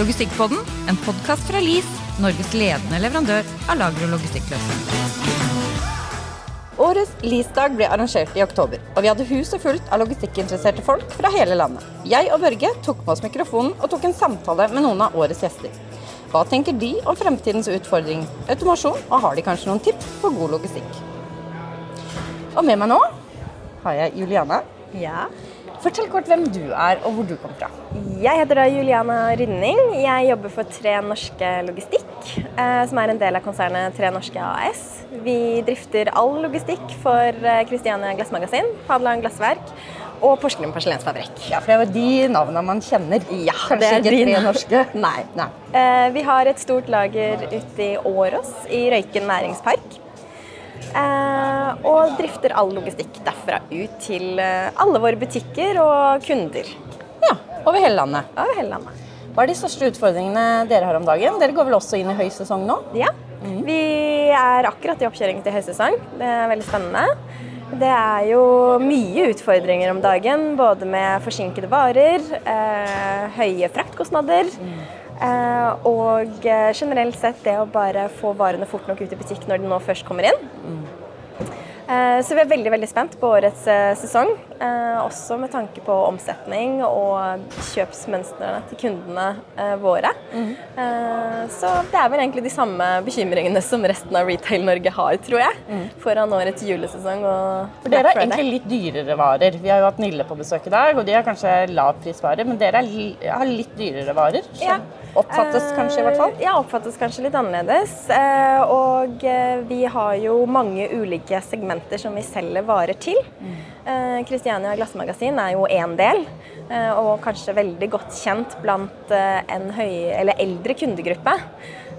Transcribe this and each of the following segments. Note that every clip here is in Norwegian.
Logistikkpodden, en podkast fra LIS, Norges ledende leverandør av lager- og logistikkløsninger. Årets LIS-dag ble arrangert i oktober, og vi hadde huset fullt av logistikkinteresserte folk fra hele landet. Jeg og Børge tok med oss mikrofonen og tok en samtale med noen av årets gjester. Hva tenker de om fremtidens utfordring, automasjon, og har de kanskje noen tips for god logistikk? Og med meg nå har jeg Juliana. Ja. Fortell kort hvem du er, og hvor du kommer fra. Jeg heter da Juliana Rynning. Jeg jobber for Tre Norske Logistikk, eh, som er en del av konsernet Tre Norske AS. Vi drifter all logistikk for eh, Christiania Glassmagasin, Hadeland Glassverk og Porsgrunn porselensfabrikk. Ja, for det er jo de navnene man kjenner. Ja, Kanskje det er ikke de tre norske. Nei. Nei. Eh, Vi har et stort lager ute i Åros, i Røyken næringspark. Eh, Og drifter all logistikk derfra ut til eh, alle våre butikker og kunder Ja, over hele landet. over hele landet. Hva er de største utfordringene dere har om dagen? Dere går vel også inn i høysesong nå? Ja. Vi er akkurat i oppkjøring til høysesong. Det er veldig spennende. Det er jo mye utfordringer om dagen, både med forsinkede varer, eh, høye fraktkostnader eh, og eh, generelt sett det å bare få varene fort nok ut i butikk når de nå først kommer inn. Eh, Så vi er veldig veldig spent på årets eh, sesong, eh, også med tanke på omsetning og kjøpsmønstrene til kundene eh, våre. Eh, Så det er vel egentlig de samme bekymringene som resten av Retail-Norge har, tror jeg, foran årets julesesong og For dere har egentlig litt dyrere varer. Vi har jo hatt Nille på besøk i dag, og de har kanskje lavprisvarer, men dere er har litt dyrere varer. Så. Ja. Oppfattes kanskje, i hvert fall. Eh, Ja, oppfattes kanskje litt annerledes. Eh, Og eh, vi har jo mange ulike segmenter som vi selger varer til. Kristiania Christiania Glassmagasin er jo én del, eh, og kanskje veldig godt kjent blant eh, en høy, eller eldre kundegruppe.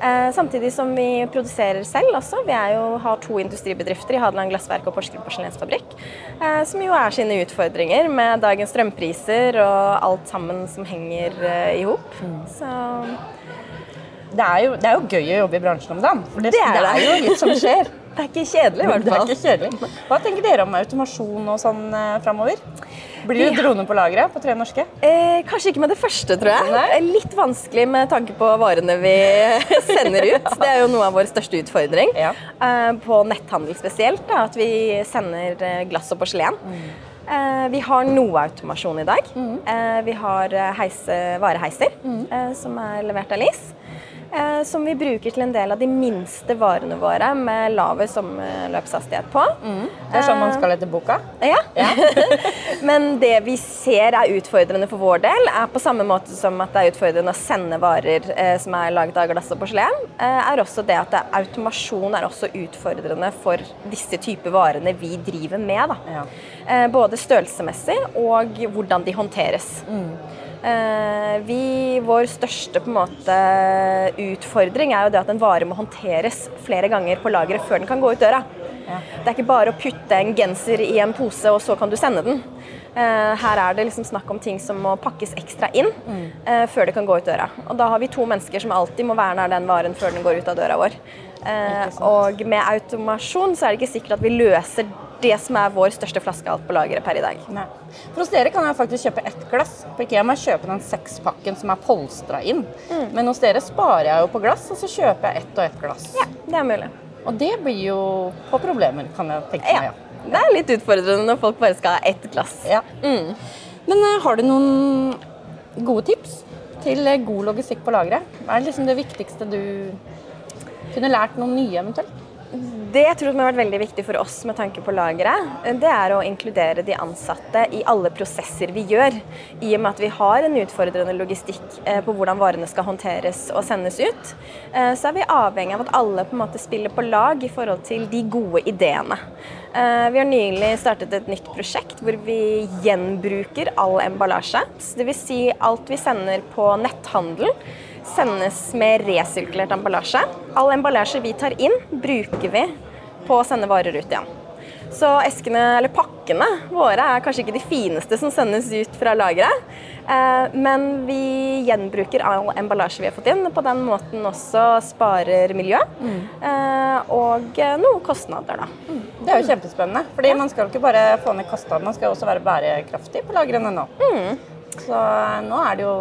Eh, Samtidig som vi produserer selv også. Vi jo, har to industribedrifter i Hadeland Glassverk og Porsgrunn porselensfabrikk, eh, som jo er sine utfordringer med dagens strømpriser og alt sammen som henger eh, i hop. Mm. Det det er jo gøy å jobbe i bransjen om dagen, for det, Det er det er jo litt som skjer. det er ikke kjedelig, i hvert fall. Det er ikke kjedelig. Hva tenker dere om automasjon og sånn eh, framover? Blir det Ja. droner på lageret på Tre Norske? Eh, kanskje ikke med det første, tror jeg. Det er Litt vanskelig med tanke på varene vi sender ut. Det er jo noe av vår største utfordring. Ja. Eh, på netthandel spesielt, da, at vi sender eh, glass og porselen. Eh, vi har noe automasjon i dag. Mm. vi har eh, heise, vareheiser mm. som er levert av LIS. eh, Som vi bruker til en del av de minste varene våre med lavest sommerløpshastighet på. Det er sånn man skal etter boka. Ja. Men det vi ser er utfordrende for vår del, er på samme måte som at det er utfordrende å sende varer eh, som er laget av glass og porselen, eh, er også det at automasjon er også utfordrende for disse typer varene vi driver med. Da. Ja. Eh, både størrelsesmessig og hvordan de håndteres. Eh, vi, vår største måte, utfordring er jo det at en vare må håndteres flere ganger på lageret før den kan gå ut døra. Det er ikke bare å putte en genser i en pose, og så kan du sende den. Eh, her er det liksom snakk om ting som må pakkes ekstra inn eh, før det kan gå ut døra. Og da har vi to mennesker som alltid må være nær den varen før den går ut av døra vår. Og med automasjon så er det ikke sikkert at vi løser det som er vår største flaskehals på lageret per i dag. Nei. For hos dere kan jeg faktisk kjøpe ett glass. På IKEA må jeg kjøpe den sekspakken som er polstra inn. Men hos dere sparer jeg jo på glass, og så kjøper jeg ett og ett glass. Ja, det er mulig. Og det blir jo på problemer, kan jeg tenke meg. Ja. Det er litt utfordrende når folk bare skal ha ett glass. Ja. Men uh, har du noen gode tips til eh, god logistikk på lageret? Hva er liksom det viktigste du kunne lært noen nye eventuelt? Det jeg tror som har vært veldig viktig for oss med tanke på lageret, det er å inkludere de ansatte i alle prosesser vi gjør. I og med at vi har en utfordrende logistikk eh, på hvordan varene skal håndteres og sendes ut, eh, så er vi avhengig av at alle på en måte spiller på lag i forhold til de gode ideene. Eh, Vi har nylig startet et nytt prosjekt hvor vi gjenbruker all emballasje. Dvs. Si alt vi sender på netthandel sendes med resirkulert emballasje. All emballasje vi tar inn, bruker vi på å sende varer ut igjen. Så eskene, eller pakkene våre er kanskje ikke de fineste som sendes ut fra lageret. Eh, men vi gjenbruker all emballasje vi har fått inn, på den måten også sparer miljø. Eh, og eh, noen kostnader, da. Det er jo kjempespennende. Fordi man skal ikke bare få ned kostnadene, man skal også være bærekraftig på lagrene nå. Så nå er det jo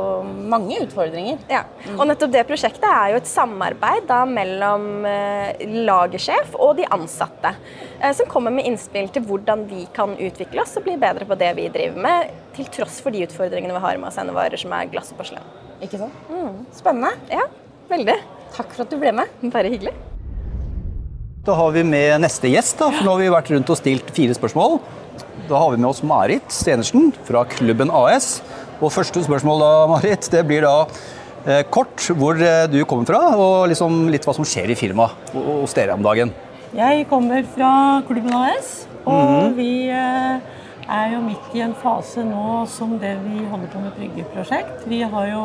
mange utfordringer. Ja, og nettopp det prosjektet er jo et samarbeid da mellom eh, lagersjef og de ansatte, eh, som kommer med innspill til hvordan vi kan utvikle oss og bli bedre på det vi driver med, til tross for de utfordringene vi har med å sende varer som er glass og porselen. Ikke sant? Spennende. Ja, veldig. Takk for at du ble med. Bare hyggelig. Da har vi med neste gjest, da, for nå har vi vært rundt og stilt fire spørsmål. Da har vi med oss Marit Stenersen fra Klubben AS. Og første spørsmål da, Marit, det blir da eh, kort hvor eh, du kommer fra, og liksom litt hva som skjer i firmaet hos dere om dagen. Jeg kommer fra Klubben AS, og vi eh, er jo midt i en fase nå som det vi holder på med bryggeprosjekt. Vi har jo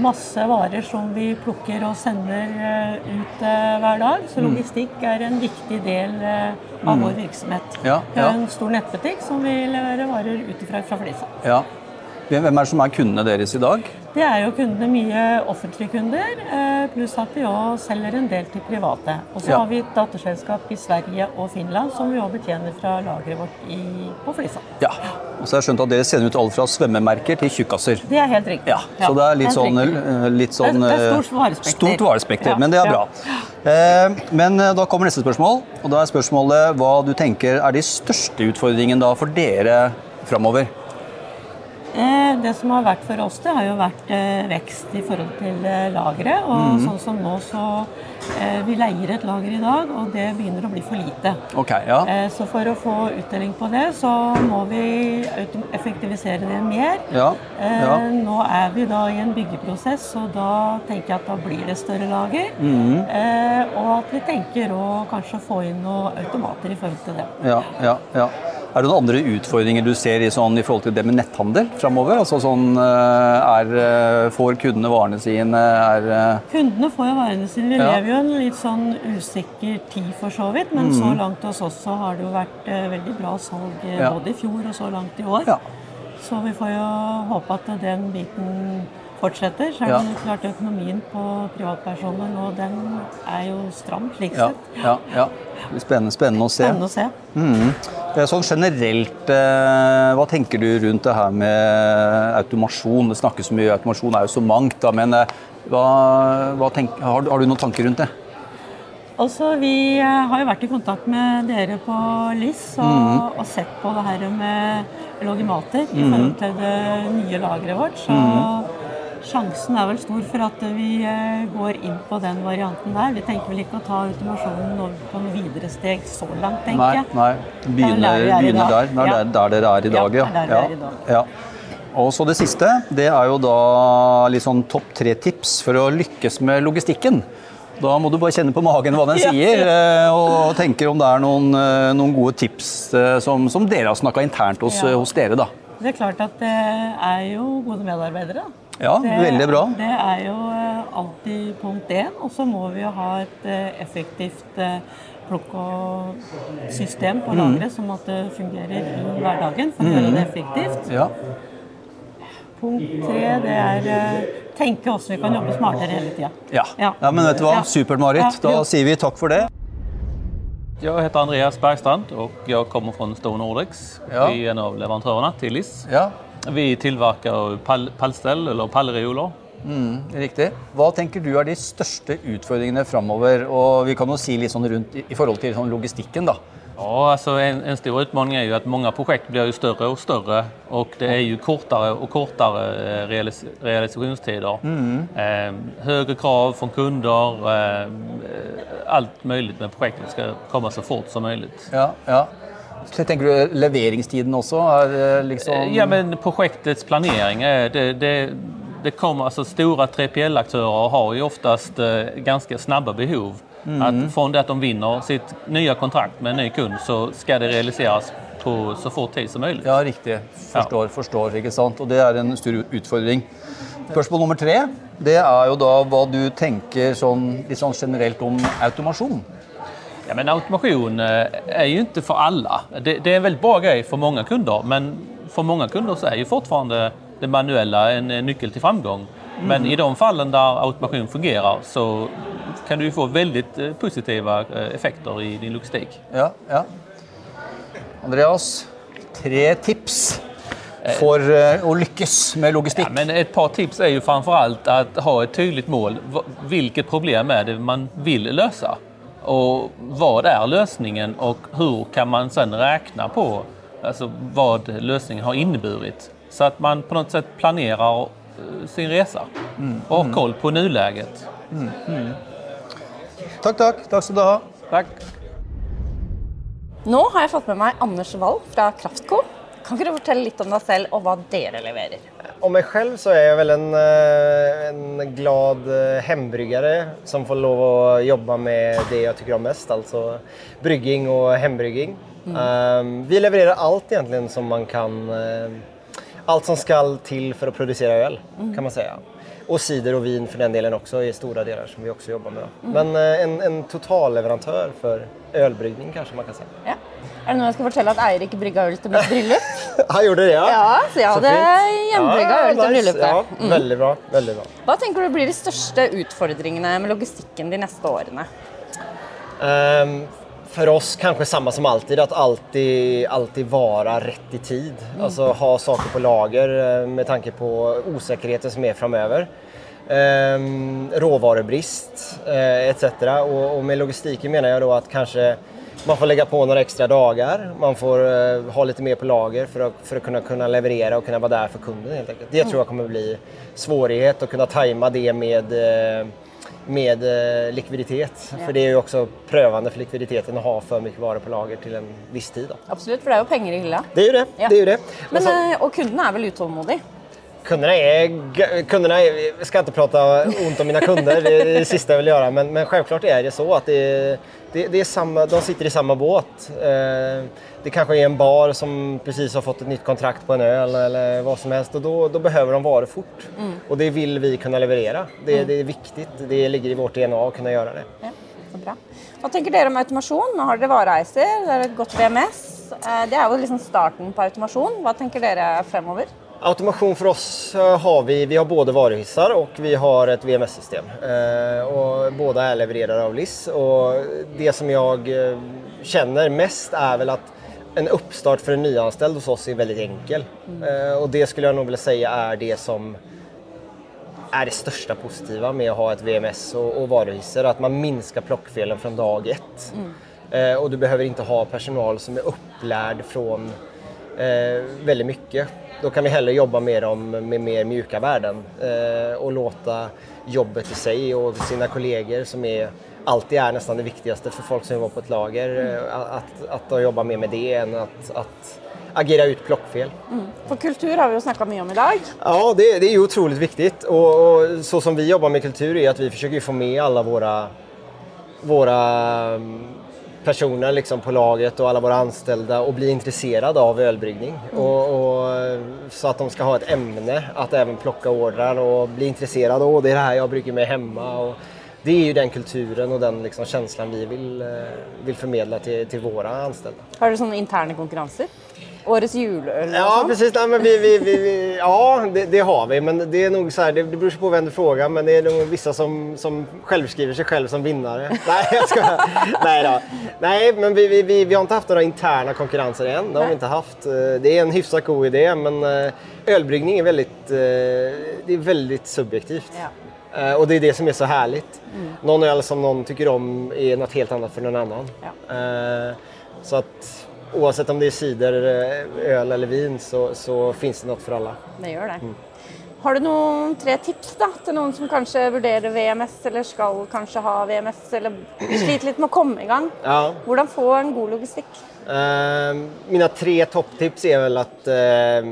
masse varer som vi plukker og sender eh, ut eh, hver dag, så logistikk er en viktig del av vår virksomhet. Ja, Vi har en stor nettbutikk som vi leverer varer ut fra Flisa. Ja. Hvem er det som er kundene deres i dag? Det er jo kundene mye offentlige kunder, eh, pluss at vi òg selger en del til private. Og så Ja. har vi et datterselskap i Sverige og Finland som vi òg betjener fra lageret vårt i, på Flisa. Ja. Og så har jeg skjønt at dere sender ut alt fra svømmemerker til tjukkaser. Det er helt riktig. Ja, så det er litt sånn, eh, litt sånn Det er- det er eh, stort varespekter. Stort varespekter, Ja, men det er bra. Eh, Men da kommer neste spørsmål, og da er spørsmålet hva du tenker er de største utfordringene da for dere framover? Eh, Det som har vært for oss, det har jo vært eh, vekst i forhold til eh, lageret. Og mm. sånn som nå, så Vi leier et lager i dag, og det begynner å bli for lite. Okay, ja. Så for å få uttelling på det, så må vi effektivisere det mer. Ja, ja. Nå er vi da i en byggeprosess, og da tenker jeg at da blir det større lager. Eh, og at vi tenker å kanskje få inn noen automater i forhold til det. ja, ja, ja. Er det noen andre utfordringer du ser i, sånn, i forhold til det med netthandel framover? Altså sånn eh, er, eh, Får kundene varene sine? Er, eh, Kundene får jo varene sine. Vi Ja. lever jo en litt sånn usikker tid for så vidt, men så langt hos oss så har det jo vært veldig bra salg Ja. både i fjor og så langt i år. ja. Så vi får jo håpe at den biten fortsetter. Så er Ja. det klart økonomien på privatpersoner nå, den er jo stram slik Ja, sett. ja, ja. Spennende, spennende å se. Spennende å se. Mm. Sånn generelt, eh, hva tenker du rundt det her med automasjon? Det snakkes så mye, automasjon er jo så mangt, da, men eh, hva, hva tenk, har, du- har du noen tanker rundt det? Altså, Vi eh, har jo vært i kontakt med dere på LIS og, mm. og sett på det her med logimater i Mhm. forhold til det nye lageret vårt. Så sjansen er vel stor for at vi eh, går inn på den varianten der. Vi tenker vel ikke å ta automasjonen på noe videre steg så langt, tenker jeg. nei. Begynner, er der vi er begynner der. Det er Ja. der, der dere er i dag, Ja, ja. er der vi er i dag. Ja. Og så det siste, det er jo da litt sånn topp tre tips for å lykkes med logistikken. Da må du bare kjenne på magen hva den sier, eh, og tenke om det er noen, eh, noen gode tips som, som dere har snakka internt hos, hos dere, da. Det er klart at det er jo gode medarbeidere. da. Ja, Det, veldig bra. Det er jo eh, alltid punkt én. Og så må vi jo ha et eh, effektivt eh, plukk- og system på lageret, sånn at det fungerer i hverdagen for å gjøre det effektivt. Ja. Punkt tre det er tenke hvordan vi kan jobbe smartere hele tida. Ja. Ja. ja, men vet du hva? Ja. Supert, Marit. Da sier vi takk for det. Jeg heter Andreas Bergstrand og jeg kommer fra Stone Nordics. Ja. Vi er en av leverantørene til LIS. Ja, Vi tilverker pall pallställ eller pallreoler. Riktig. Hva tenker du er de største utfordringene framover? Og vi kan jo si litt sånn rundt i, i forhold til sånn logistikken, da. Ja, altså en, en stor utmaning er jo at mange prosjekt blir jo større og større. Og det er jo kortere og kortere realis realisasjonstider. Mm. Eh, högre krav fra kunder, eh, alt mulig med prosjektet skal komme så fort som mulig. Ja, ja. Tenker du leveringstiden også er eh, liksom Eh, Ja, men prosjektets planering, det, det, det kommer, altså stora 3PL-aktører har ju oftast eh, ganska snabba behov. Att från det att de vinner sitt nya kontrakt med en ny kund så ska det realiseras på så fort tid som möjligt. Ja, riktig. Forstår, forstår. ikke sant? Og det er en stor utfordring. Spørsmål nummer tre det er jo da hva du tenker sånn, litt sånn generelt om automasjon. Ja, men automation er är ju inte för alla. Det, det är en väldigt bra grej för många kunder, men för många kunder så är ju fortfarande det manuella en eh, nyckel till framgång. Men i de fallen där automation fungerar så kan du få väldigt positive positiva eh, effekter i din logistik. Ja, ja. Andreas, tre tips for eh, å lykkes med logistikk? Ja, men et par tips er jo framfor alt å ha et tydligt mål. Hvilket problem er det man vil lösa? Och vad är lösningen och hur kan man sen räkna på alltså, vad lösningen har inneburit? Så att man på något sätt planerar eh, sin resa och har koll på nuläget. Takk, takk. Takk skal du ha. Tack! Nå har jeg fått med meg Anders Wall fra Kraftco. Kan ikke du fortelle litt om deg selv og hva dere leverer? Om meg selv så er jeg vel en, eh, en glad eh, hembryggare som får lov å jobbe med det jeg syns om mest, altså brygging og hembrygging. Um, vi leverer alt egentlig som man kan, Alt som skal til for å produsere øl, mm. kan man si. Og sider og vin for den delen også, i store deler som vi også jobber med. Mm. Men eh, en, en totalleverandør for ølbrygging, kanskje man kan si. Ja. Er det noe jeg skal fortelle at Eirik brygga øl til mitt bryllup? Han gjorde det ja? Ja, så jeg hadde hjemmebrygga øl til nice. bryllupet. Ja, veldig bra, veldig bra. Hva tenker du blir de største utfordringene med logistikken de neste årene? Um, for oss kanskje samme som alltid, at alltid, alltid vara rett i tid. Altså ha saker på lager eh, med tanke på usikkerheten som er framover. Um, råvarebrist uh, etc. Og, og, med logistikken mener jeg da at kanske man får lägga på några extra dagar, man får eh, ha lite mer på lager för att, för att kunna, kunna leverera och kunna vara där för kunden helt enkelt. Det tror jag kommer bli svårighet att kunna tajma det med eh, med eh, likviditet. For det er jo også prøvende for likviditeten å ha for mye varor på lager til en viss tid. Då. Absolutt, for det er jo penger i hylla. Det er jo det. Ja. det, er jo det. Men, Men, så, og kunden er vel utålmodige? Kunderna är, kunderna är, jag ska inte prata ont om mina kunder, det är det sista jag vill göra, men, men självklart är det så att det, det, det är samma, de sitter i samma båt. Eh, det kanske är en bar som precis har fått ett nytt kontrakt på en öl eller vad som helst och då, då behöver de varor fort. Och det vill vi kunna leverera. Det, det är viktigt, det ligger i vårt DNA att kunna göra det. Ja, så bra. Hva tenker dere om automasjon? Nå har dere vareeiser, dere har et godt VMS. Eh, Det er jo liksom starten på automasjon. Hva tenker dere fremover? Automation for oss eh, har vi, vi har både varuhissar och vi har ett VMS-system. Eh, båda är levererade av LIS. Och det som jag kjenner känner mest är väl att en uppstart för en nyanställd hos oss är väldigt enkel. Eh, och det skulle jag nog vilja säga är det som är det största positiva med att ha ett VMS och, och varuhisser. Att man minskar plockfelen från dag ett. Eh, och du behöver inte ha personal som är upplärd från veldig väldigt mycket. Då kan vi heller jobba med dem med mer mjuka värden eh, och låta jobbet i sig och sina kollegor som är alltid är nästan det viktigaste för folk som jobbar på ett lager. mm. Att, att de jobbar mer med det än att, att agera ut plockfel. For kultur har vi jo snakka mye om i dag. Ja, det, det er ju viktig. viktigt. Og, och så som vi jobber med kultur er at vi forsøker å få med alle våre, våra mm, personer liksom på laget och alla våra anställda och bli intresserade av ölbryggning. Och, och, så att de ska ha ett ämne att även plocka ordrar och bli intresserade. Åh, det är det här jag brygger med hemma. Och det är ju den kulturen och den liksom känslan vi vill, eh, vill förmedla till, till våra anställda. Har dere sånne interne konkurranser? Årets juleøl Ja, sånn? precis. Nej, men vi, vi, vi, vi, ja, det, det har vi. Men det är nog så här, det, det beror på vem du frågar. Men det är nog vissa som, som självskriver sig själv som vinnare. Nej, jag skal... Nej då. Nej, men vi, vi, vi, vi har inte haft några interna konkurrenser än. Det har vi inte haft. Eh, Det är en hyfsat god idé, men eh, ölbryggning är väldigt, eh, det är väldigt subjektivt. Ja. Eh, Och det är det som är så härligt. Någon öl som någon tycker om är något helt annat för någon annan. Ja. Uh, Så att oavsett om det är cider, øl öl eller vin så, så finns det något för alla. Det gjør det. Har du noen tre tips da, til noen som kanskje vurderer VMS, eller skal kanskje ha VMS, eller sliter litt med å komme i gang? Ja. Hvordan få en god logistikk? Uh, mine tre topptips er vel at uh,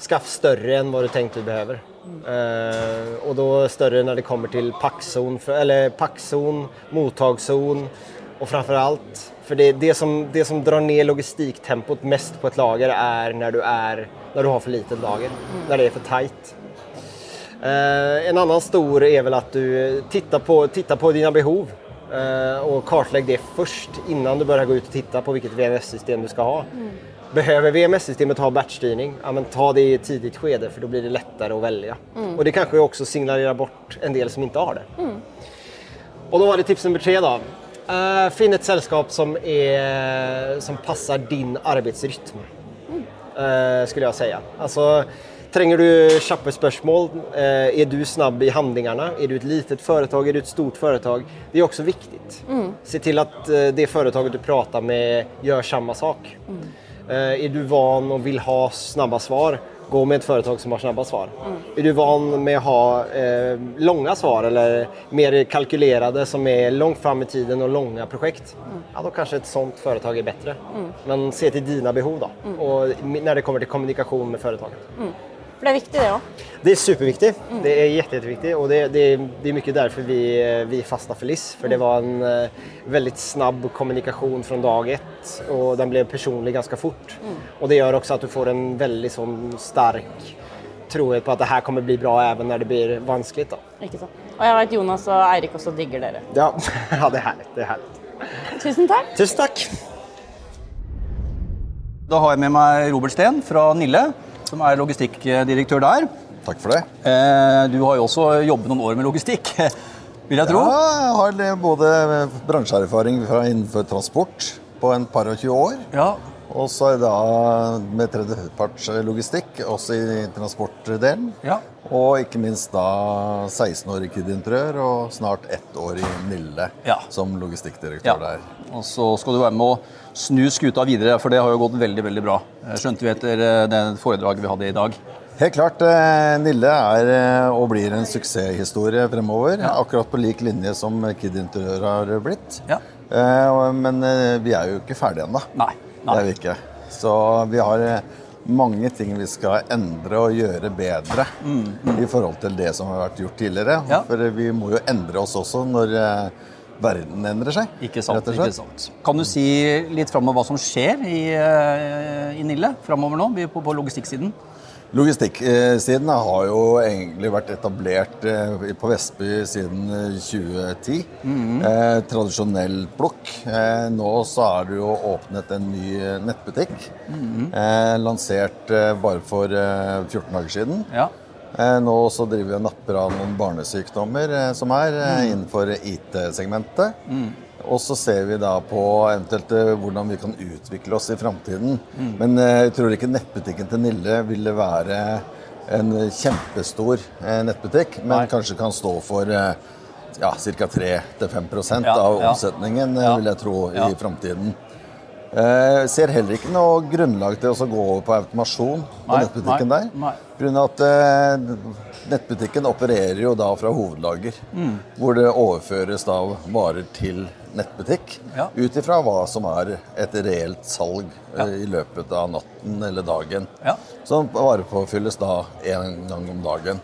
skaff større enn hva du tenkte du behøver. Uh, og da større når det kommer til packzon, för, eller packzon, mottagszon och framförallt, för det, det, som, det som drar ner logistiktempot mest på ett lager är när du, är, när du har för litet lager, när det är för tajt. Eh, en annan stor är väl att du tittar på, tittar på dina behov eh, och kartlägg det först innan du börjar gå ut och titta på vilket VMS-system du ska ha. Behöver VMS-systemet ha batchstyrning? Ja, men ta det i ett tidigt skede för då blir det lättare att välja. Och det kanske också signalerar bort en del som inte har det. Och då var det tips nummer tre då. Eh, finn et selskap som, är, som passer din arbeidsrytme, uh, skulle jeg si. Altså, trenger du kjappe spørsmål? Uh, er du snabb i handlingene? Er du et litet foretak? Er du et stort foretak? Det er også viktig. Se til at det foretaket du prater med, gjør samme sak. Eh, er du van og vil ha snabbe svar? Gå med et foretak som har snabba svar. Er du van med å ha eh, lange svar eller mer kalkylerede som er langt fram i tiden og lange prosjekt, ja, da kanskje et sånt foretak er bedre. Men se til dine behov, da. Og når det kommer til kommunikasjon med foretaket. For det er viktig, det òg. Det er superviktig. Mm. Det er jätte, jätteviktigt och det, det, det är mycket därför vi, vi fastnade för LIS. För det var en uh, väldigt snabb kommunikation från dag ett och den blev personlig ganska fort. Och det gör också att du får en väldigt sån stark trohet på at det her kommer bli bra even når det blir vanskelig. Da. Ikke sant? Og jeg vet Jonas og Eirik også digger dere. Ja. ja, det er herlig. Det er herlig. Tusen takk. Tusen takk. Da har jeg med meg Robert Steen fra Nille, som er logistikkdirektør der. Takk for det. Eh, Du har jo også jobbet noen år med logistikk, vil jeg tro. Ja, jeg har både bransjeerfaring fra innenfor transport på en par og 20 år. Ja. Og så er det da med tredjepartslogistikk, også i transportdelen. Ja. Og ikke minst da 16 år i Kid Interiør og snart ett år i Nille Ja. som logistikkdirektør Ja. der. Og så skal du være med å snu skuta videre, for det har jo gått veldig veldig bra. Eh, Skjønte vi etter eh, det foredraget vi hadde i dag. Helt klart, eh, Nille er og blir en suksesshistorie fremover. Akkurat på lik linje som Kid Interiør har blitt. Ja. Men vi er jo ikke ferdige ennå. Nei. Det er vi ikke. Så vi har eh, mange ting vi skal endre og gjøre bedre i forhold til det som har vært gjort tidligere. Mm, Ja. For eh, vi må jo endre oss også når eh, verden endrer seg. Ikke sant. ikke sant. Kan du si litt framover hva som skjer i, i Nille framover nå, på, på logistikksiden? Logistikksiden har jo egentlig vært etablert eh, på Vestby siden eh, 2010. Mhm. eh, tradisjonell plukk. Eh, nå så er det jo åpnet en ny eh, nettbutikk. Mhm. eh, lansert eh, bare for eh, 14 dager siden. Ja. Eh, nå så driver vi og napper av noen barnesykdommer eh, som er eh, Mhm. innenfor IT-segmentet. Og så ser vi da på eventuelt eh, hvordan vi kan utvikle oss i framtiden. Mm. Men eh, jeg tror ikke nettbutikken til Nille ville være en kjempestor eh, nettbutikk, men Nei. kanskje kan stå for ja, ca. 3-5 Ja, av omsetningen, Ja. vil jeg tro, Ja. i framtiden. Eh, ser heller ikke noe grunnlag til å gå over på automasjon på Nei, nettbutikken nei, der. nei. Grunnen at eh, nettbutikken opererer jo da fra hovedlager, Mm. hvor det overføres da varer til nettbutikk Ja. ut ifra hva som er et reelt salg eh, i løpet av natten eller dagen. Ja. Som varepåfylles da en gang om dagen.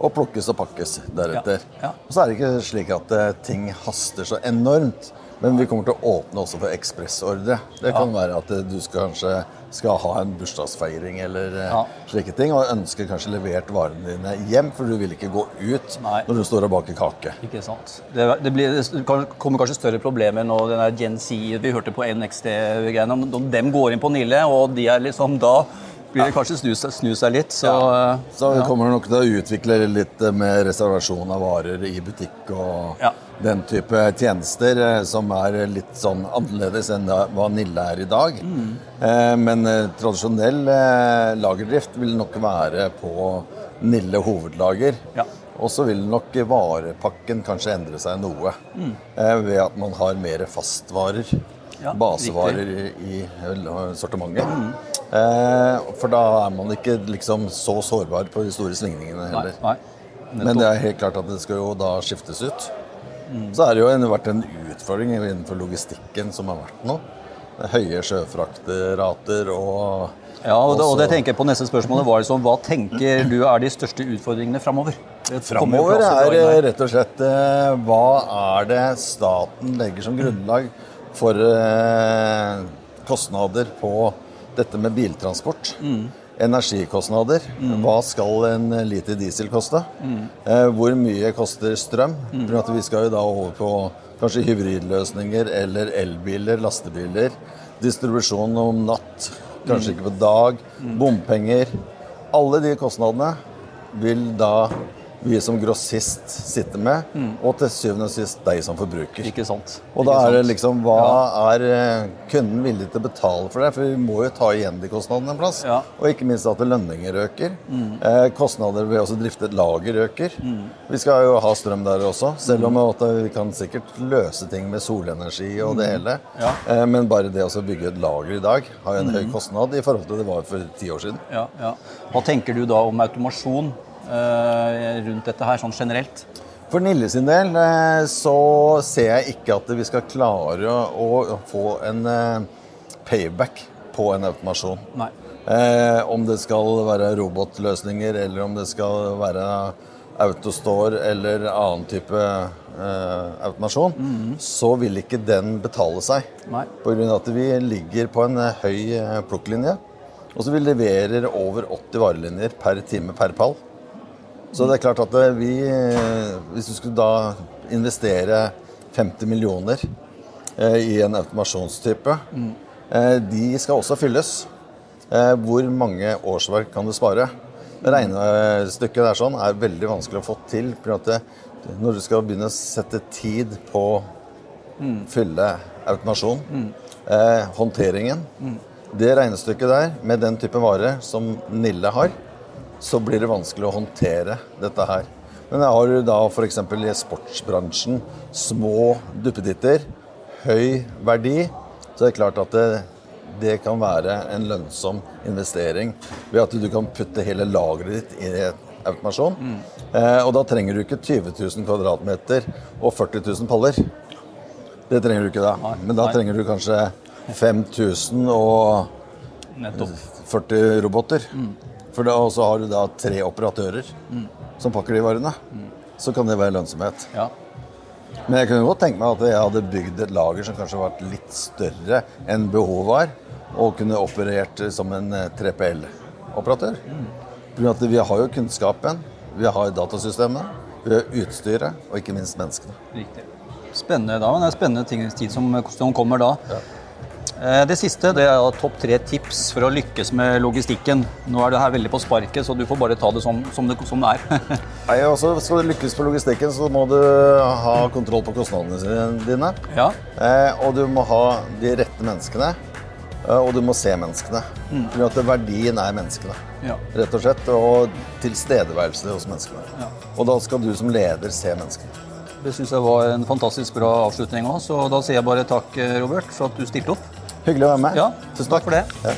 Og plukkes og pakkes deretter. Mm. Ja, ja. Og så er det ikke slik at eh, ting haster så enormt. Men vi kommer til å åpne også for ekspressordre. Det kan være at eh, du skal, kanskje skal ha en bursdagsfeiring eller eh, Ja. slike ting, og ønsker kanskje levert varene dine hjem, for du vil ikke gå ut Nei. når du står og baker kake. Ikke sant. Det, det, blir, det kommer kanskje større problemer nå. den der Gen Z vi hørte på NXT-greiene, om om dem går inn på Nille, og de er liksom da blir det kanskje snu, seg- snu seg litt. Så, ja. Så ja. kommer nok til å utvikle litt eh, med reservasjon av varer i butikk og Ja. den type tjenester eh, som er litt sånn annerledes enn hva Nille er i dag. Mm. Eh, Men eh, tradisjonell eh, lagerdrift vil nok være på Nille hovedlager. Ja. Og så vil nok varepakken kanskje endre seg noe mm. ved at man har mer fastvarer. Mm. Ja, basevarer i, i sortimentet. Eh, for da er man ikke liksom så sårbar på de store svingningene heller. nei. Men det er helt klart at det skal jo da skiftes ut. Så er det jo en, vært en utfordring innenfor logistikken som har vært nå. Høye sjøfrakterater og Ja, og det, og det tenker jeg på neste spørsmål var liksom, Hva tenker du er de største utfordringene framover? Framover er eh, rett og slett eh, hva er det staten legger som grunnlag for eh, kostnader på dette med biltransport? Energikostnader. Hva skal en liter diesel koste? Eh, hvor mye koster strøm? For at vi skal jo da over på kanskje hybridløsninger eller elbiler, lastebiler. Distribusjon om natt, kanskje ikke på dag. Bompenger. Alle de kostnadene vil da vi som grossist sitter med, og til syvende og sist deg som forbruker. Ikke sant. Og da er det liksom Hva er eh, kunden villig til å betale for det? For vi må jo ta igjen de kostnadene en plass. Ja. Og ikke minst at lønninger øker. Eh, kostnader ved å drifte et lager øker. Vi skal jo ha strøm der også, selv om vi kan sikkert løse ting med solenergi og det hele. Ja. Eh, men bare det å bygge et lager i dag har jo en høy kostnad i forhold til det var for ti år siden. Ja, ja. Hva tenker du da om automasjon rundt dette her, sånn generelt? For Nille sin del eh, så ser jeg ikke at vi skal klare å, få en eh, payback på en automasjon. Nei. Eh, om det skal være robotløsninger, eller om det skal være autostore eller annen type eh, automasjon, så vil ikke den betale seg. Av at vi ligger på en eh, høy eh, plukklinje, og så vi leverer over 80 varelinjer per time per pall. Så det er klart at eh, vi, eh, hvis du skulle da investere 50 millioner eh, i en automasjonstype, de skal også fylles. Hvor mange årsverk kan du spare? Regnestykket der sånn er veldig vanskelig å få til. For når du skal begynne å sette tid på fylle automasjon, eh, håndteringen Det regnestykket der, med den type vare som Nille har, så blir det vanskelig å håndtere dette her. Men jeg har da f.eks. i sportsbransjen små duppeditter, høy verdi, så er det klart at det, det kan være en lønnsom investering ved at du kan putte hele lageret ditt i automasjon. Eh, og da trenger du ikke 20 000 kvadratmeter og 40 000 paller. Det trenger du ikke da. Men da trenger du kanskje 5000 og Nettopp. 40 roboter. For da, og så har du da tre operatører som pakker de varene. Så kan det være lønnsomhet. Ja. Men jeg kunne godt tenke meg at jeg hadde bygd et lager som kanskje vært litt større enn behovet var, og kunne operert som en eh, 3PL-operatør. For at vi har jo kunnskapen, vi har datasystemet, vi har utstyret, og ikke minst menneskene. Riktig. Spennende da, men det er spennende ting, tid som, som kommer da. Eh, Det siste det er topp tre tips for å lykkes med logistikken. Nå er det her veldig på sparket, så du får bare ta det som, som, det, som det er. Nei, også, Skal du lykkes med logistikken, så må du ha kontroll på kostnadene dine. ja. Eh, og du må ha de rette menneskene, eh, og du må se menneskene. For at verdien er menneskene, Ja. rett og slett. Og tilstedeværelse hos menneskene. Ja. Og da skal du som leder se menneskene. Det syns jeg var en fantastisk bra avslutning òg, så da sier jeg bare takk, Robert, for at du stilte opp. Hyggelig å være med. Ja, Tusen takk for det. Ja.